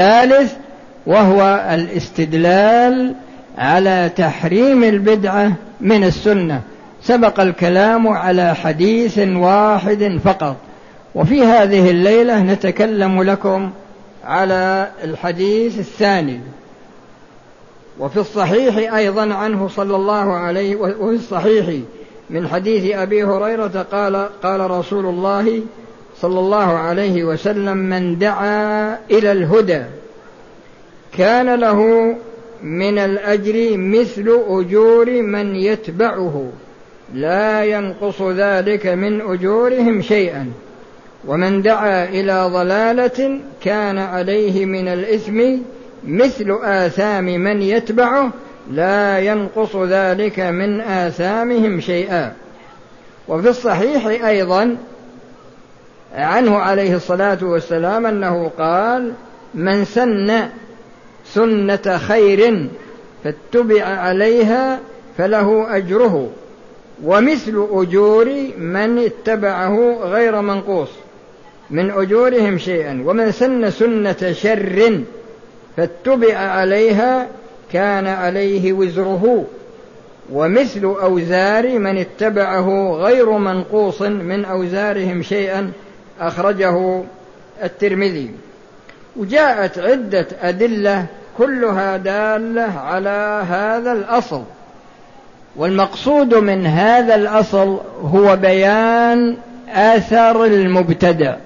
الثالث وهو الاستدلال على تحريم البدعة من السنة. سبق الكلام على حديث واحد فقط. وفي هذه الليلة نتكلم لكم على الحديث الثاني. وفي الصحيح أيضا عنه صلى الله عليه وفي الصحيح من حديث أبي هريرة قال قال رسول الله صلى الله عليه وسلم من دعا إلى الهدى. كان له من الأجر مثل أجور من يتبعه. لا ينقص ذلك من أجورهم شيئا. ومن دعا إلى ضلالة كان عليه من الإثم مثل آثام من يتبعه. لا ينقص ذلك من آثامهم شيئا. وفي الصحيح أيضا عنه عليه الصلاة والسلام أنه قال من سن سنة خير فاتبع عليها فله أجره ومثل أجور من اتبعه غير منقوص من أجورهم شيئا ومن سن سنة شر فاتبع عليها كان عليه وزره ومثل أوزار من اتبعه غير منقوص من أوزارهم شيئا أخرجه الترمذي. وجاءت عدة أدلة كلها دالة على هذا الأصل. والمقصود من هذا الأصل هو بيان أثر المبتدع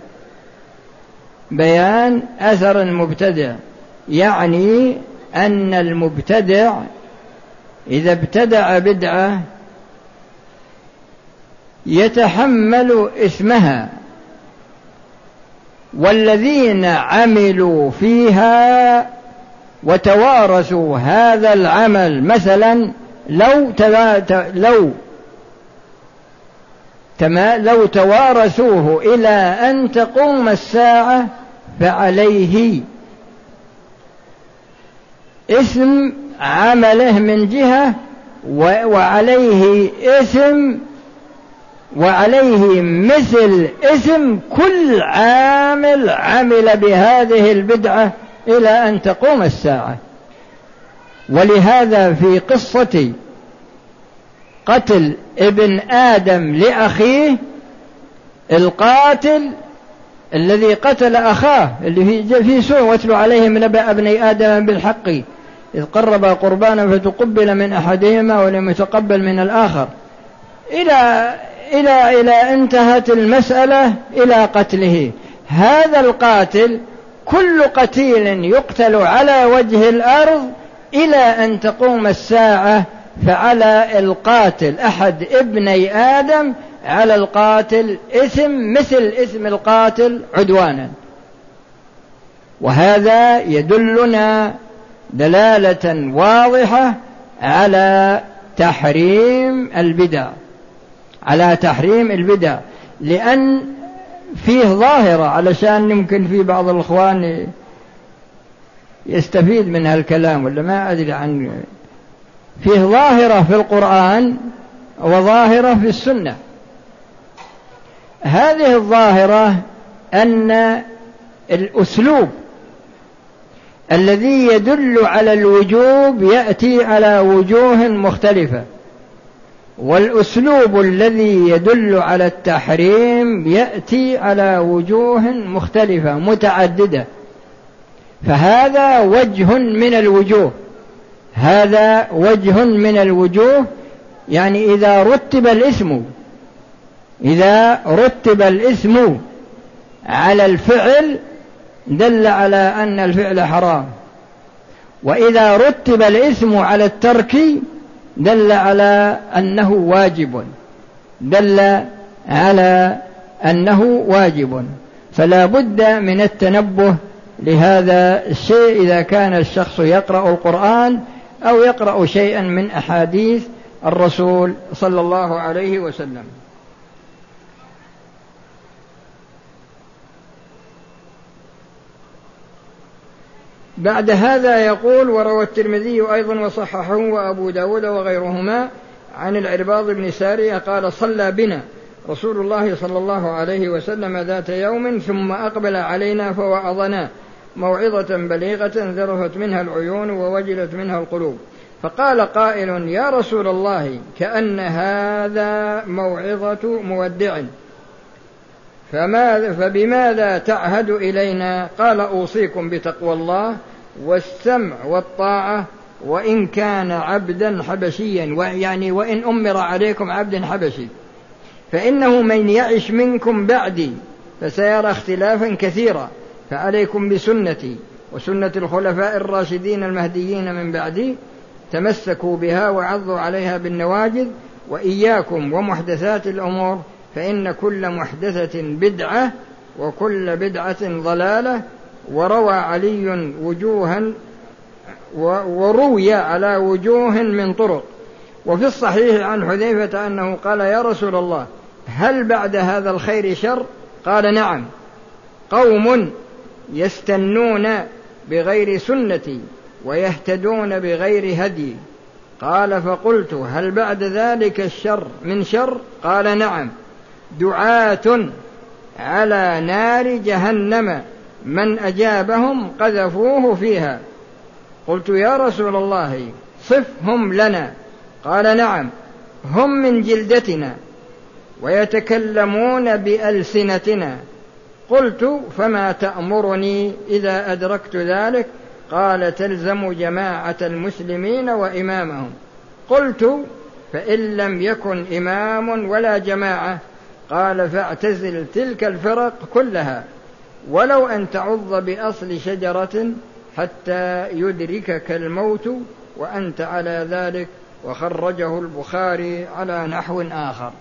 بيان أثر المبتدع يعني أن المبتدع إذا ابتدع بدعة يتحمل إثمها. والذين عملوا فيها وتوارثوا هذا العمل مثلا لو لو لو توارثوه إلى أن تقوم الساعة فعليه اسم عمله من جهة وعليه اسم وعليه مثل اسم كل عامل عمل بهذه البدعة إلى أن تقوم الساعة. ولهذا في قصة قتل ابن آدم لأخيه القاتل الذي قتل أخاه اللي في سوء واتلو عليهم نبأ ابني آدم بالحق إذ قرب قربانا فتقبل من أحدهما ولم يتقبل من الآخر. إلى إلى إلى انتهت المسألة إلى قتله. هذا القاتل كل قتيل يقتل على وجه الأرض إلى أن تقوم الساعة فعلى القاتل أحد ابني آدم على القاتل إثم مثل إثم القاتل عدوانا. وهذا يدلنا دلالة واضحة على تحريم البدع. على تحريم البدع لأن فيه ظاهرة علشان يمكن في بعض الإخوان يستفيد من هالكلام ولا ما أدري عن فيه ظاهرة في القرآن وظاهرة في السنة. هذه الظاهرة أن الأسلوب الذي يدل على الوجوب يأتي على وجوه مختلفة. والأسلوب الذي يدل على التحريم يأتي على وجوه مختلفة متعددة. فهذا وجه من الوجوه. هذا وجه من الوجوه يعني إذا رتب الاسم إذا رتب الاسم على الفعل دل على أن الفعل حرام. وإذا رتب الاسم على الترك دل على أنه واجب. دل على أنه واجب. فلا بد من التنبه لهذا الشيء إذا كان الشخص يقرأ القرآن أو يقرأ شيئا من أحاديث الرسول صلى الله عليه وسلم. بعد هذا يقول وروى الترمذي أيضا وصححه وأبو داود وغيرهما عن العرباض بن سارية قال صلى بنا رسول الله صلى الله عليه وسلم ذات يوم ثم أقبل علينا فوعظنا موعظة بليغة ذرفت منها العيون ووجلت منها القلوب. فقال قائل يا رسول الله كأن هذا موعظة مودع. فماذا فبماذا تعهد إلينا؟ قال أوصيكم بتقوى الله والسمع والطاعة وإن كان عبدا حبشيا يعني وإن أمر عليكم عبد حبشي فإنه من يعش منكم بعدي فسيرى اختلافا كثيرا فعليكم بسنتي وسنة الخلفاء الراشدين المهديين من بعدي تمسكوا بها وعضوا عليها بالنواجذ وإياكم ومحدثات الأمور فإن كل محدثة بدعة وكل بدعة ضلالة وروى علي وجوها وروي على وجوه من طرق. وفي الصحيح عن حذيفة أنه قال يا رسول الله هل بعد هذا الخير شر؟ قال نعم. قوم يستنون بغير سنتي ويهتدون بغير هدي. قال فقلت هل بعد ذلك الشر من شر؟ قال نعم. دعاة على نار جهنم. من أجابهم قذفوه فيها. قلت يا رسول الله صفهم لنا. قال نعم هم من جلدتنا ويتكلمون بألسنتنا. قلت فما تأمرني إذا أدركت ذلك؟ قال تلزم جماعة المسلمين وإمامهم. قلت فإن لم يكن إمام ولا جماعة قال فاعتزل تلك الفرق كلها ولو أن تعض بأصل شجرة حتى يدركك الموت وأنت على ذلك وخرجه البخاري على نحو آخر.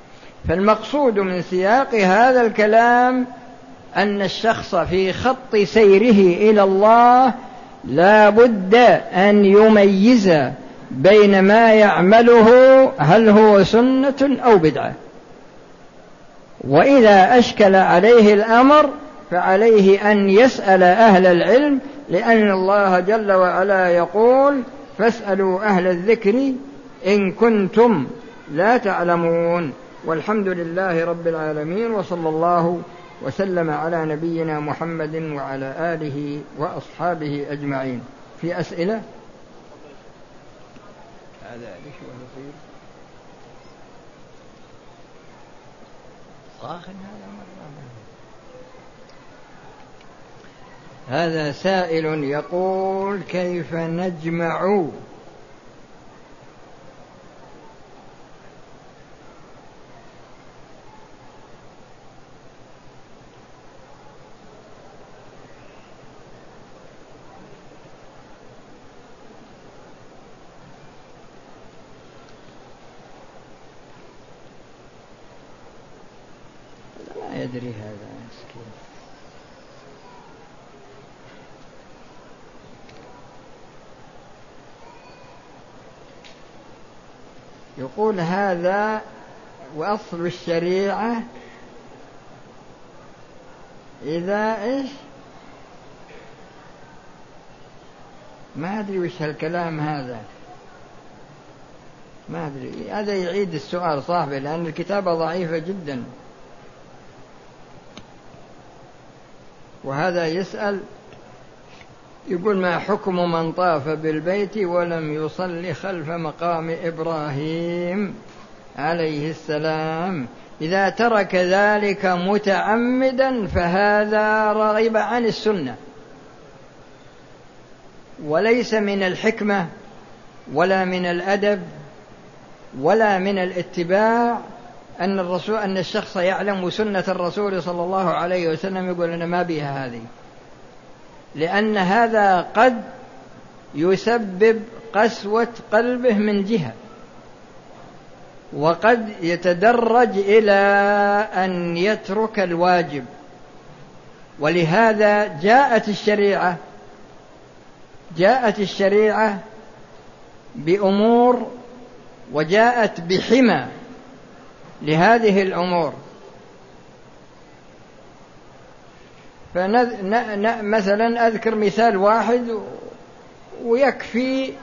فالمقصود من سياق هذا الكلام أن الشخص في خط سيره إلى الله لا بد أن يميز بين ما يعمله هل هو سنة أو بدعة. وإذا أشكل عليه الأمر فعليه أن يسأل أهل العلم لأن الله جل وعلا يقول فاسألوا أهل الذكر إن كنتم لا تعلمون والحمد لله رب العالمين وصلى الله وسلم على نبينا محمد وعلى آله وأصحابه أجمعين. في أسئلة؟ هذا هذا هذا سائل يقول كيف نجمع يدري هذا مسكين يقول هذا وأصل الشريعة إذا إيش؟ ما أدري وش هالكلام هذا. ما أدري. هذا يعيد السؤال صاحبي لأن الكتابة ضعيفة جدا. وهذا يسأل يقول ما حكم من طاف بالبيت ولم يصلي خلف مقام إبراهيم عليه السلام. إذا ترك ذلك متعمدا فهذا رغب عن السنة. وليس من الحكمة ولا من الأدب ولا من الاتباع أن الرسول أن الشخص يعلم سنة الرسول صلى الله عليه وسلم يقول أنا ما بها هذه. لأن هذا قد يسبب قسوة قلبه من جهة وقد يتدرج إلى أن يترك الواجب. ولهذا جاءت الشريعة جاءت الشريعة بأمور وجاءت بحمى. لهذه الأمور. فمثلا أذكر مثال واحد ويكفي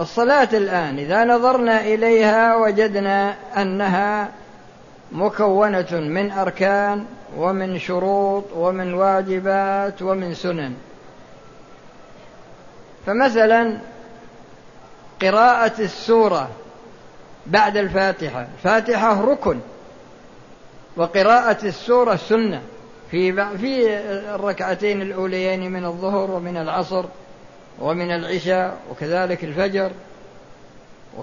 الصلاة الآن. إذا نظرنا إليها وجدنا أنها مكونة من أركان ومن شروط ومن واجبات ومن سنن. فمثلا قراءة السورة بعد الفاتحة. الفاتحة ركن. وقراءة السورة سنة في في الركعتين الأوليين من الظهر ومن العصر ومن العشاء وكذلك الفجر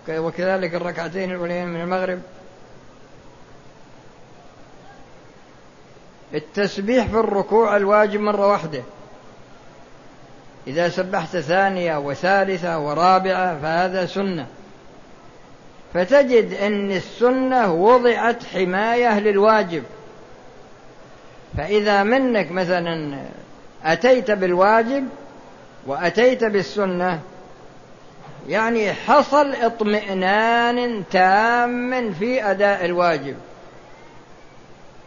وكذلك الركعتين الأوليين من المغرب. التسبيح في الركوع الواجب مرة واحدة. إذا سبحت ثانية وثالثة ورابعة فهذا سنة. فتجد أن السنة وضعت حماية للواجب. فإذا منك مثلا أتيت بالواجب وأتيت بالسنة يعني حصل اطمئنان تام في أداء الواجب.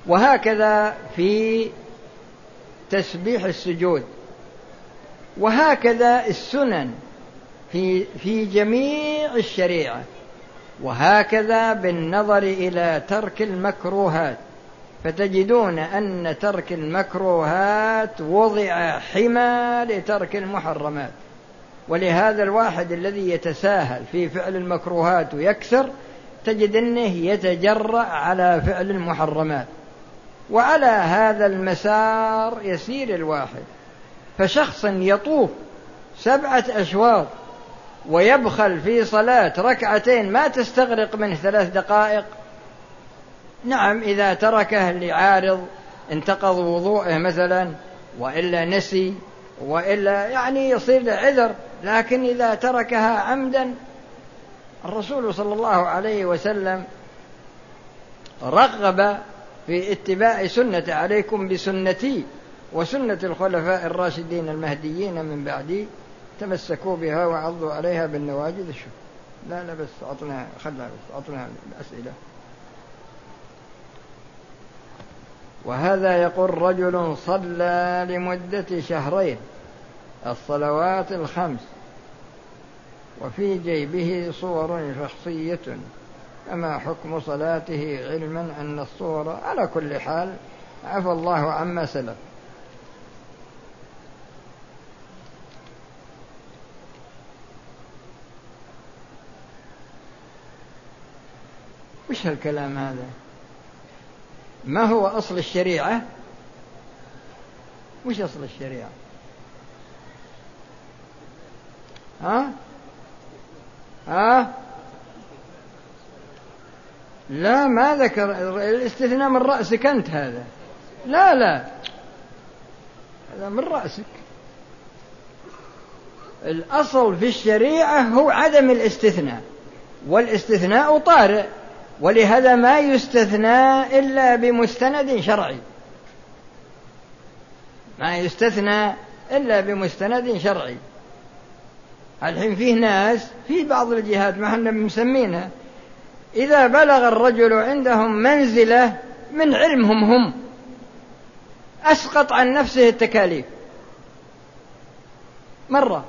وهكذا في تسبيح السجود. وهكذا السنن في في جميع الشريعة. وهكذا بالنظر إلى ترك المكروهات. فتجدون أن ترك المكروهات وضع حمى لترك المحرمات. ولهذا الواحد الذي يتساهل في فعل المكروهات ويكثر تجد أنه يتجرأ على فعل المحرمات. وعلى هذا المسار يسير الواحد. فشخص يطوف سبعة أشواط ويبخل في صلاة ركعتين ما تستغرق منه ثلاث دقائق. نعم إذا تركه لعارض انتقض وضوءه مثلا وإلا نسي وإلا يعني يصير له عذر لكن إذا تركها عمدا الرسول صلى الله عليه وسلم رغب في اتباع سنة عليكم بسنتي وسنة الخلفاء الراشدين المهديين من بعدي. تمسكوا بها وعضوا عليها بالنواجذ. شوف لا لا بس أعطنا خلها بس أعطنا أسئلة وهذا يقول رجل صلى لمدة شهرين الصلوات الخمس وفي جيبه صور شخصية. فما حكم صلاته علما أن الصور على كل حال عفى الله عما سلف. وش هالكلام هذا؟ ما هو أصل الشريعة؟ وش أصل الشريعة؟ ها؟ ها؟ لا ما ذكر الاستثناء من رأسك أنت هذا. لا لا. هذا من رأسك. الأصل في الشريعة هو عدم الاستثناء والاستثناء طارئ. ولهذا ما يستثنى إلا بمستند شرعي. ما يستثنى إلا بمستند شرعي. الحين فيه ناس في بعض الجهات ما إحنا مسمينها. إذا بلغ الرجل عندهم منزلة من علمهم هم. أسقط عن نفسه التكاليف. مرة.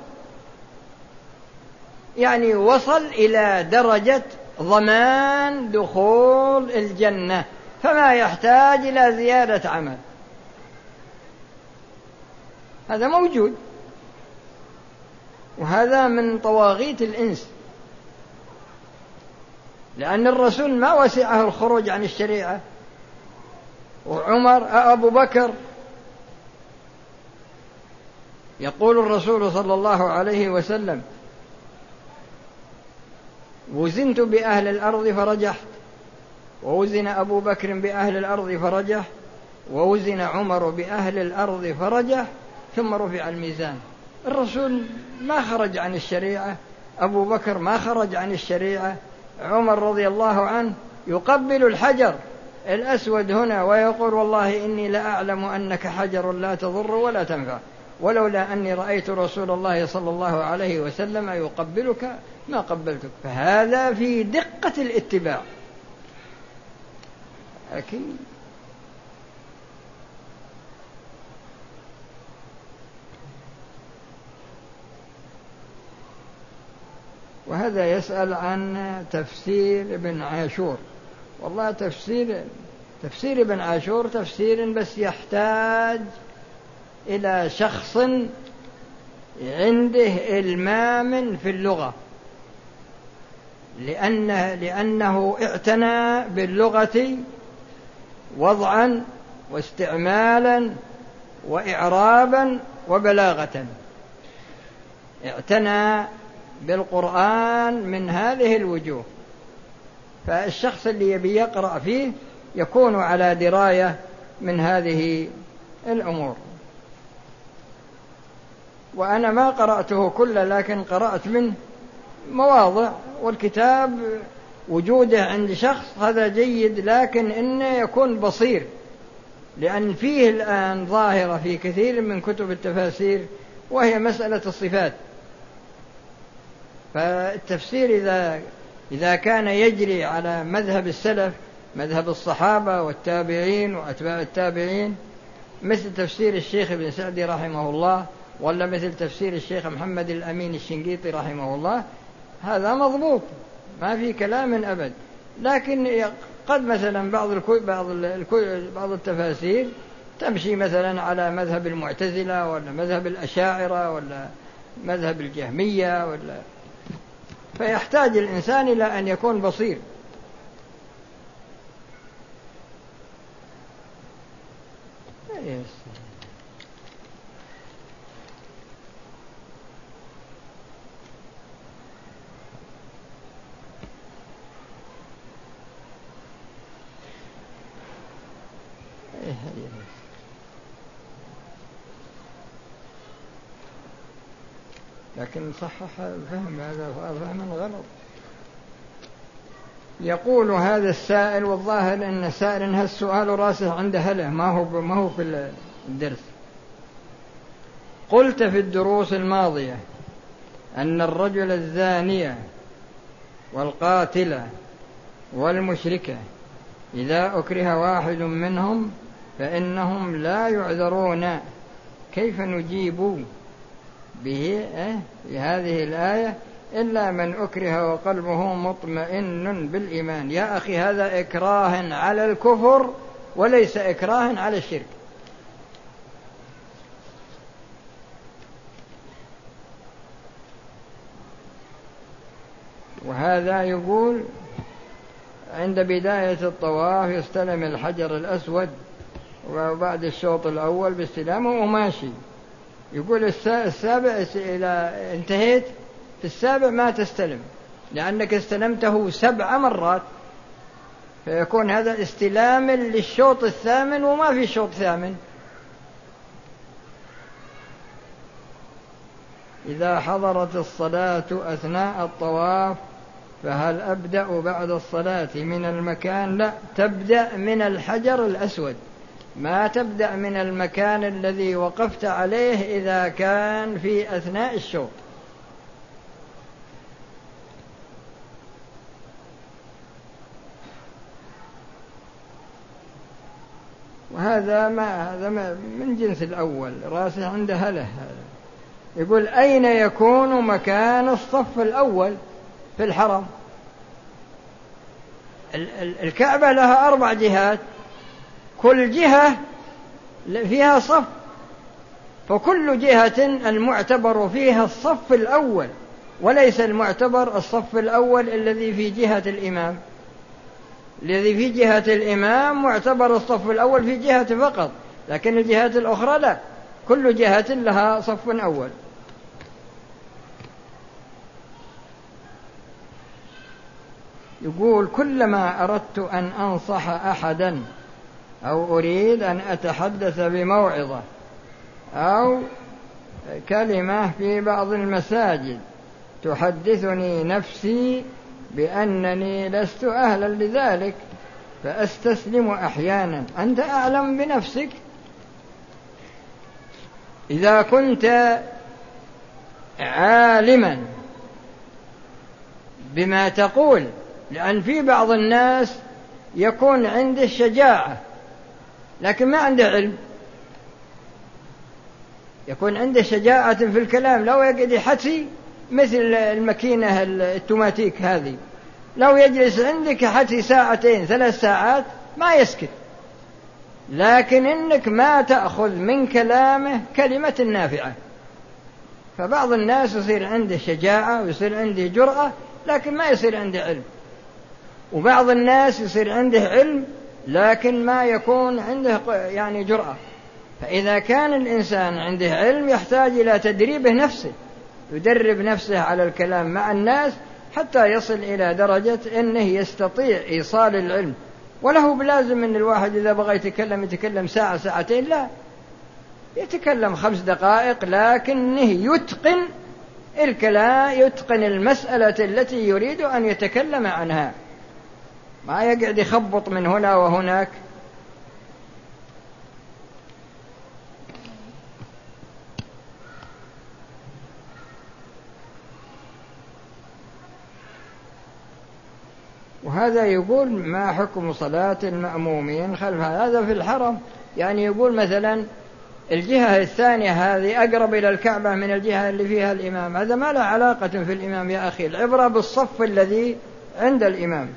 يعني وصل إلى درجة ضمان دخول الجنة فما يحتاج إلى زيادة عمل. هذا موجود. وهذا من طواغيت الإنس. لأن الرسول ما وسعه الخروج عن الشريعة. وعمر أبو بكر. يقول الرسول صلى الله عليه وسلم وزنت بأهل الأرض فرجحت. ووزن أبو بكر بأهل الأرض فرجح ووزن عمر بأهل الأرض فرجح ثم رفع الميزان. الرسول ما خرج عن الشريعة. أبو بكر ما خرج عن الشريعة. عمر رضي الله عنه يقبل الحجر. الأسود هنا ويقول والله إني لأعلم أنك حجر لا تضر ولا تنفع. ولولا أني رأيت رسول الله صلى الله عليه وسلم يقبلك ما قبلتك. فهذا في دقة الاتباع. لكن وهذا يسأل عن تفسير ابن عاشور. والله تفسير تفسير ابن عاشور تفسير بس يحتاج إلى شخص عنده إلمام في اللغة. لأنه, لأنه اعتنى باللغة وضعا واستعمالا وإعرابا وبلاغة. اعتنى بالقرآن من هذه الوجوه. فالشخص اللي يبي يقرأ فيه يكون على دراية من هذه الأمور. وأنا ما قرأته كله لكن قرأت منه مواضع والكتاب وجوده عند شخص هذا جيد لكن إنه يكون بصير لأن فيه الآن ظاهرة في كثير من كتب التفاسير وهي مسألة الصفات. فالتفسير إذا إذا كان يجري على مذهب السلف مذهب الصحابة والتابعين وأتباع التابعين مثل تفسير الشيخ ابن سعدي رحمه الله ولا مثل تفسير الشيخ محمد الأمين الشنقيطي رحمه الله هذا مضبوط ما في كلام أبد. لكن قد مثلا بعض الكو بعض الكو بعض التفاسير تمشي مثلا على مذهب المعتزلة ولا مذهب الأشاعرة ولا مذهب الجهمية ولا فيحتاج الإنسان إلى أن يكون بصير. لكن صحح الفهم هذا فهما غلط يقول هذا السائل والظاهر إن السائل ان هالسؤال راسه عند هله ما هو ما هو في الدرس. قلت في الدروس الماضية أن الرجل الزانية والقاتلة والمشركة إذا أكره واحد منهم فإنهم لا يعذرون. كيف نجيب به بهذه الآية؟ إلا من أكره وقلبه مطمئن بالإيمان. يا أخي هذا إكراه على الكفر وليس إكراه على الشرك. وهذا يقول عند بداية الطواف يستلم الحجر الأسود. وبعد الشوط الأول باستلامه وماشي. يقول السابع إذا انتهيت. في السابع ما تستلم لأنك استلمته سبع مرات. فيكون هذا استلام للشوط الثامن وما في شوط ثامن. إذا حضرت الصلاة أثناء الطواف فهل أبدأ بعد الصلاة من المكان؟ لا تبدأ من الحجر الأسود. ما تبدأ من المكان الذي وقفت عليه إذا كان في أثناء الشوط. وهذا ما هذا ما من جنس الأول راسه عنده هله. هذا يقول أين يكون مكان الصف الأول في الحرم؟ الكعبة لها أربع جهات. كل جهة فيها صف فكل جهة المعتبر فيها الصف الأول وليس المعتبر الصف الأول الذي في جهة الإمام. الذي في جهة الإمام معتبر الصف الأول في جهة فقط لكن الجهات الأخرى لا. كل جهة لها صف أول. يقول كلما أردت أن أنصح أحدا أو أريد أن أتحدث بموعظة أو كلمة في بعض المساجد تحدثني نفسي بأنني لست أهلا لذلك فأستسلم أحيانا. أنت أعلم بنفسك؟ إذا كنت عالما بما تقول لأن في بعض الناس يكون عنده شجاعة لكن ما عنده علم. يكون عنده شجاعة في الكلام. لو يقعد يحكي مثل الماكينة التوماتيك هذه. لو يجلس عندك حتى ساعتين ثلاث ساعات ما يسكت. لكن إنك ما تأخذ من كلامه كلمة نافعة. فبعض الناس يصير عنده شجاعة ويصير عنده جرأة لكن ما يصير عنده علم. وبعض الناس يصير عنده علم لكن ما يكون عنده يعني جرأة. فإذا كان الإنسان عنده علم يحتاج إلى تدريبه نفسه يدرب نفسه على الكلام مع الناس حتى يصل إلى درجة أنه يستطيع إيصال العلم. وله بلازم أن الواحد إذا بغى يتكلم يتكلم ساعة ساعتين لا. يتكلم خمس دقائق لكنه يتقن الكلام يتقن المسألة التي يريد أن يتكلم عنها. ما يقعد يخبط من هنا وهناك. وهذا يقول ما حكم صلاة المأمومين خلف هذا؟ في الحرم. يعني يقول مثلا الجهة الثانية هذه أقرب إلى الكعبة من الجهة اللي فيها الإمام. هذا ما له علاقة في الإمام يا أخي. العبرة بالصف الذي عند الإمام.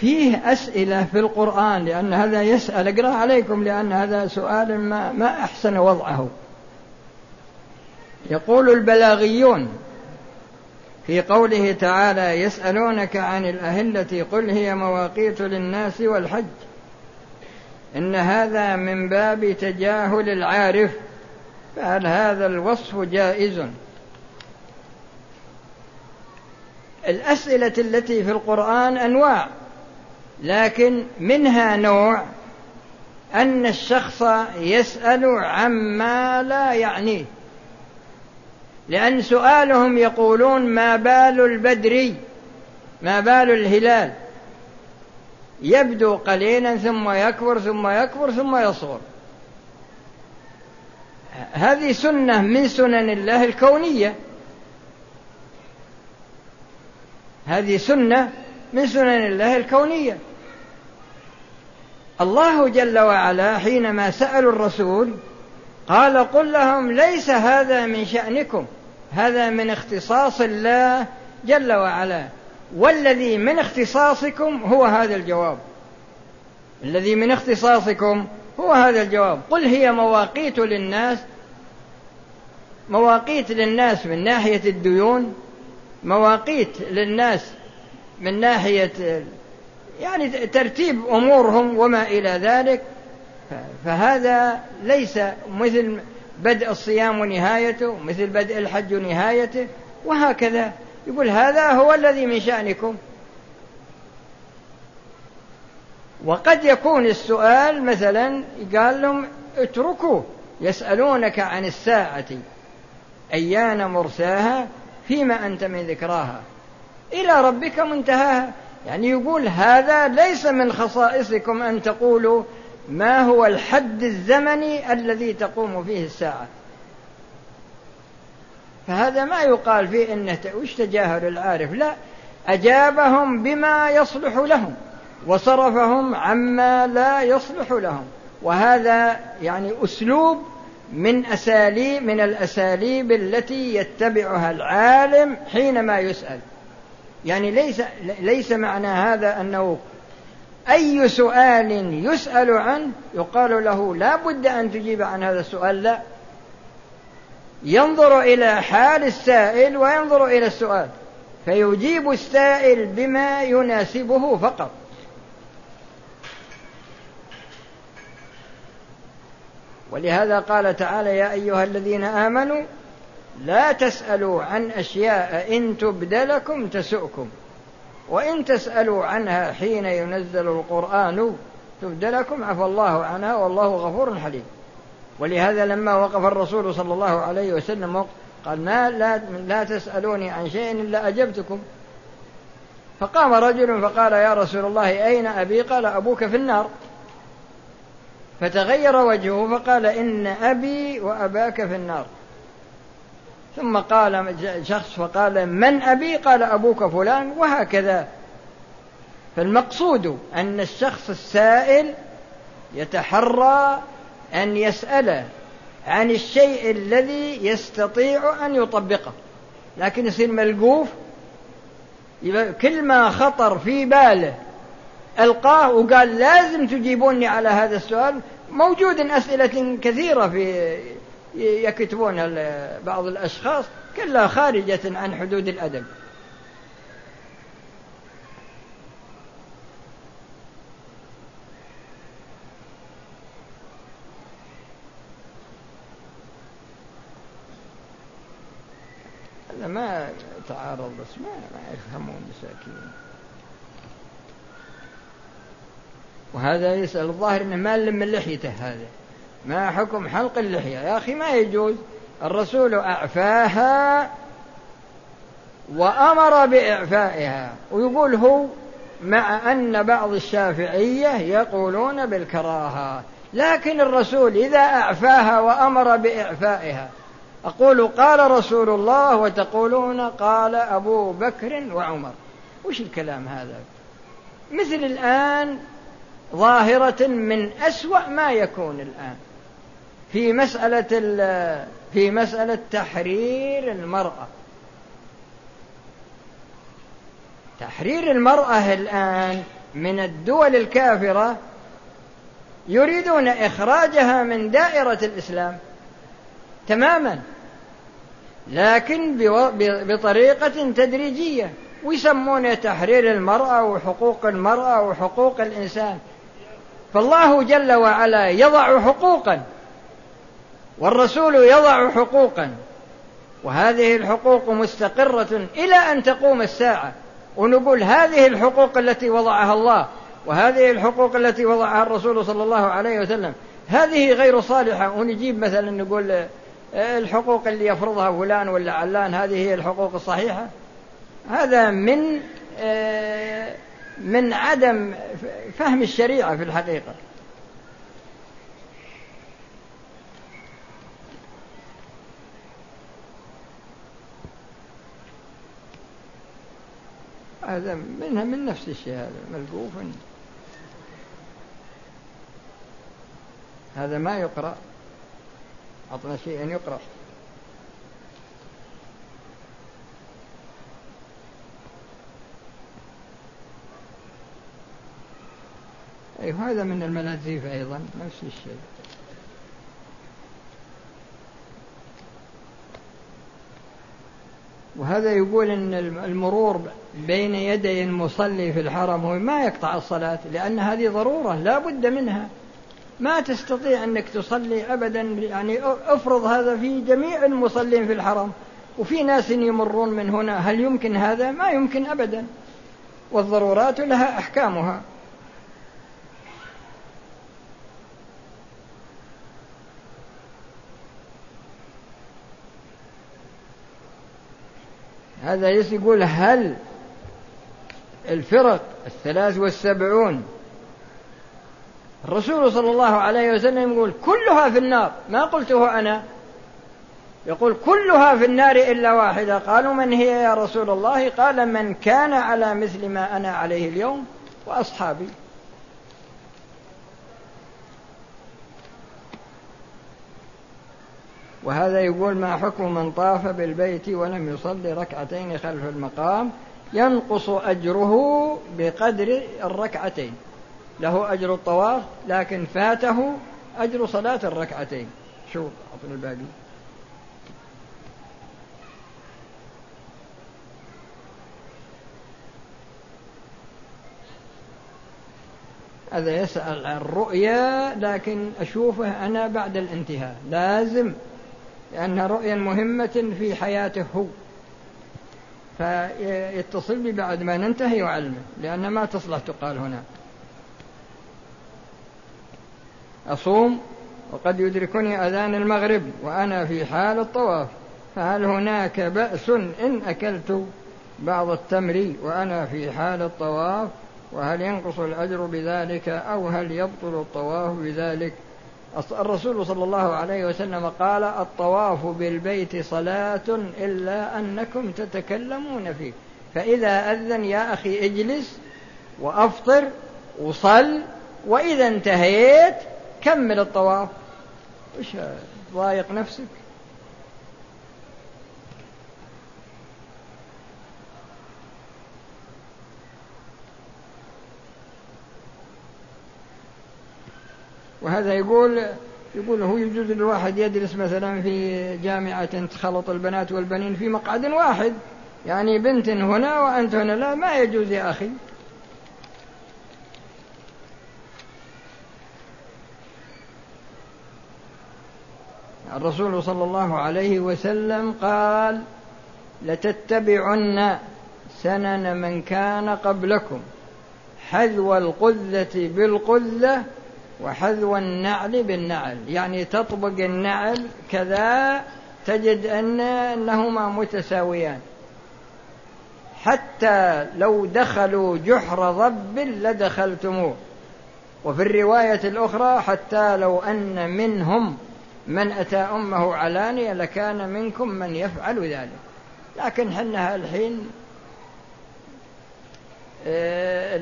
فيه أسئلة في القرآن لأن هذا يسأل أقرأ عليكم لأن هذا سؤال ما, ما أحسن وضعه. يقول البلاغيون في قوله تعالى يسألونك عن الأهلة قل هي مواقيت للناس والحج. إن هذا من باب تجاهل العارف فهل هذا الوصف جائز؟ الأسئلة التي في القرآن أنواع. لكن منها نوع أن الشخص يسأل عما لا يعنيه. لأن سؤالهم يقولون ما بال البدر؟ ما بال الهلال؟ يبدو قليلا ثم يكبر ثم يكبر ثم يصغر. هذه سنة من سنن الله الكونية. هذه سنة من سنن الله الكونية. الله جل وعلا حينما سألوا الرسول قال قل لهم ليس هذا من شأنكم هذا من اختصاص الله جل وعلا. والذي من اختصاصكم هو هذا الجواب. الذي من اختصاصكم هو هذا الجواب. قل هي مواقيت للناس مواقيت للناس من ناحية الديون مواقيت للناس من ناحية يعني ترتيب أمورهم وما إلى ذلك فهذا ليس مثل بدء الصيام ونهايته مثل بدء الحج ونهايته وهكذا. يقول هذا هو الذي من شأنكم. وقد يكون السؤال مثلا قال لهم اتركوا يسألونك عن الساعة أيان مرساها فيما أنت من ذكراها. إلى ربك منتهاها. يعني يقول هذا ليس من خصائصكم أن تقولوا ما هو الحد الزمني الذي تقوم فيه الساعة. فهذا ما يقال فيه انه وش تجاهل العارف؟ لا أجابهم بما يصلح لهم وصرفهم عما لا يصلح لهم. وهذا يعني أسلوب من اساليب من الأساليب التي يتبعها العالم حينما يسأل. يعني ليس ليس معنى هذا أنه أي سؤال يسأل عنه يقال له لا بد أن تجيب عن هذا السؤال لا. ينظر إلى حال السائل وينظر إلى السؤال فيجيب السائل بما يناسبه فقط. ولهذا قال تعالى يا أيها الذين آمنوا لا تسألوا عن أشياء إن تبد لكم تسؤكم. وإن تسألوا عنها حين ينزل القرآن تبد لكم عفى الله عنها والله غفور حليم. ولهذا لما وقف الرسول صلى الله عليه وسلم قال ما لا, لا تسألوني عن شيء إلا أجبتكم. فقام رجل فقال يا رسول الله أين أبي؟ قال أبوك في النار. فتغير وجهه فقال إن أبي وأباك في النار. ثم قال شخص فقال من أبي؟ قال أبوك فلان وهكذا. فالمقصود أن الشخص السائل يتحرى أن يسأل عن الشيء الذي يستطيع أن يطبقه. لكن يصير ملقوف كل ما خطر في باله ألقاه وقال لازم تجيبوني على هذا السؤال. موجود أسئلة كثيرة في يكتبونها بعض الأشخاص كلها خارجة عن حدود الأدب. هذا ما تعارض بس ما, يفهمون مساكين وهذا يسأل الظاهر إنه ما من لحيته هذا. ما حكم حلق اللحية؟ يا أخي ما يجوز. الرسول أعفاها وأمر بإعفائها ويقول هو مع أن بعض الشافعية يقولون بالكراهة لكن الرسول إذا أعفاها وأمر بإعفائها أقول قال رسول الله وتقولون قال أبو بكر وعمر. وش الكلام هذا؟ مثل الآن ظاهرة من أسوأ ما يكون الآن. في مسألة في مسألة تحرير المرأة. تحرير المرأة الآن من الدول الكافرة يريدون إخراجها من دائرة الإسلام تماما لكن بطريقة تدريجية. ويسمون تحرير المرأة وحقوق المرأة وحقوق الإنسان. فالله جل وعلا يضع حقوقا. والرسول يضع حقوقا وهذه الحقوق مستقرة إلى أن تقوم الساعة. ونقول هذه الحقوق التي وضعها الله وهذه الحقوق التي وضعها الرسول صلى الله عليه وسلم هذه غير صالحة. ونجيب مثلا نقول الحقوق اللي يفرضها فلان ولا علان هذه هي الحقوق الصحيحة. هذا من آه، من عدم فهم الشريعة في الحقيقة. هذا منها من نفس الشيء هذا ملقوف هذا ما يقرأ. أعطنا شيئا يقرأ. أي هذا من المنازيف أيضا نفس الشيء. وهذا يقول إن المرور بين يدي المصلي في الحرم هو ما يقطع الصلاة لأن هذه ضرورة لا بد منها. ما تستطيع أنك تصلي أبدا يعني افرض هذا في جميع المصلين في الحرم وفي ناس يمرون من هنا هل يمكن هذا؟ ما يمكن أبدا. والضرورات لها أحكامها. هذا يقول هل الفرق الثلاث والسبعون. الرسول صلى الله عليه وسلم يقول كلها في النار. ما قلته أنا. يقول كلها في النار إلا واحدة. قالوا من هي يا رسول الله؟ قال من كان على مثل ما أنا عليه اليوم وأصحابي. وهذا يقول ما حكم من طاف بالبيت ولم يصلي ركعتين خلف المقام ينقص أجره بقدر الركعتين. له أجر الطواف لكن فاته أجر صلاة الركعتين. شوف أعطنا الباقي. هذا يسأل عن رؤيا لكن أشوفه أنا بعد الانتهاء. لازم لأنها رؤيا مهمة في حياته هو. فيتصل بي بعد ما ننتهي يعلمه لأن ما تصلح تقال هنا. أصوم وقد يدركني أذان المغرب وأنا في حال الطواف فهل هناك بأس إن أكلت بعض التمر وأنا في حال الطواف؟ وهل ينقص الأجر بذلك أو هل يبطل الطواف بذلك؟ الرسول صلى الله عليه وسلم قال الطواف بالبيت صلاة إلا أنكم تتكلمون فيه. فإذا أذن يا أخي اجلس وأفطر وصل وإذا انتهيت كمل الطواف. وش ضايق نفسك؟ وهذا يقول يقول هو يجوز الواحد يدرس مثلا في جامعة تخلط البنات والبنين في مقعد واحد. يعني بنت هنا وأنت هنا. لا ما يجوز يا أخي. الرسول صلى الله عليه وسلم قال لتتبعن سنن من كان قبلكم حذو القذة بالقذة وحذو النعل بالنعل. يعني تطبق النعل كذا تجد أن أنهما متساويان. حتى لو دخلوا جحر ضب لدخلتموه. وفي الرواية الأخرى حتى لو أن منهم من أتى أمه علانية لكان منكم من يفعل ذلك. لكن حنا الحين آه،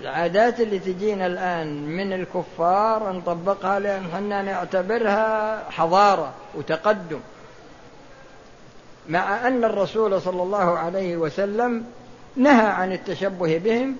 العادات اللي تجينا الآن من الكفار نطبقها لأن حنا نعتبرها حضارة وتقدم. مع أن الرسول صلى الله عليه وسلم نهى عن التشبه بهم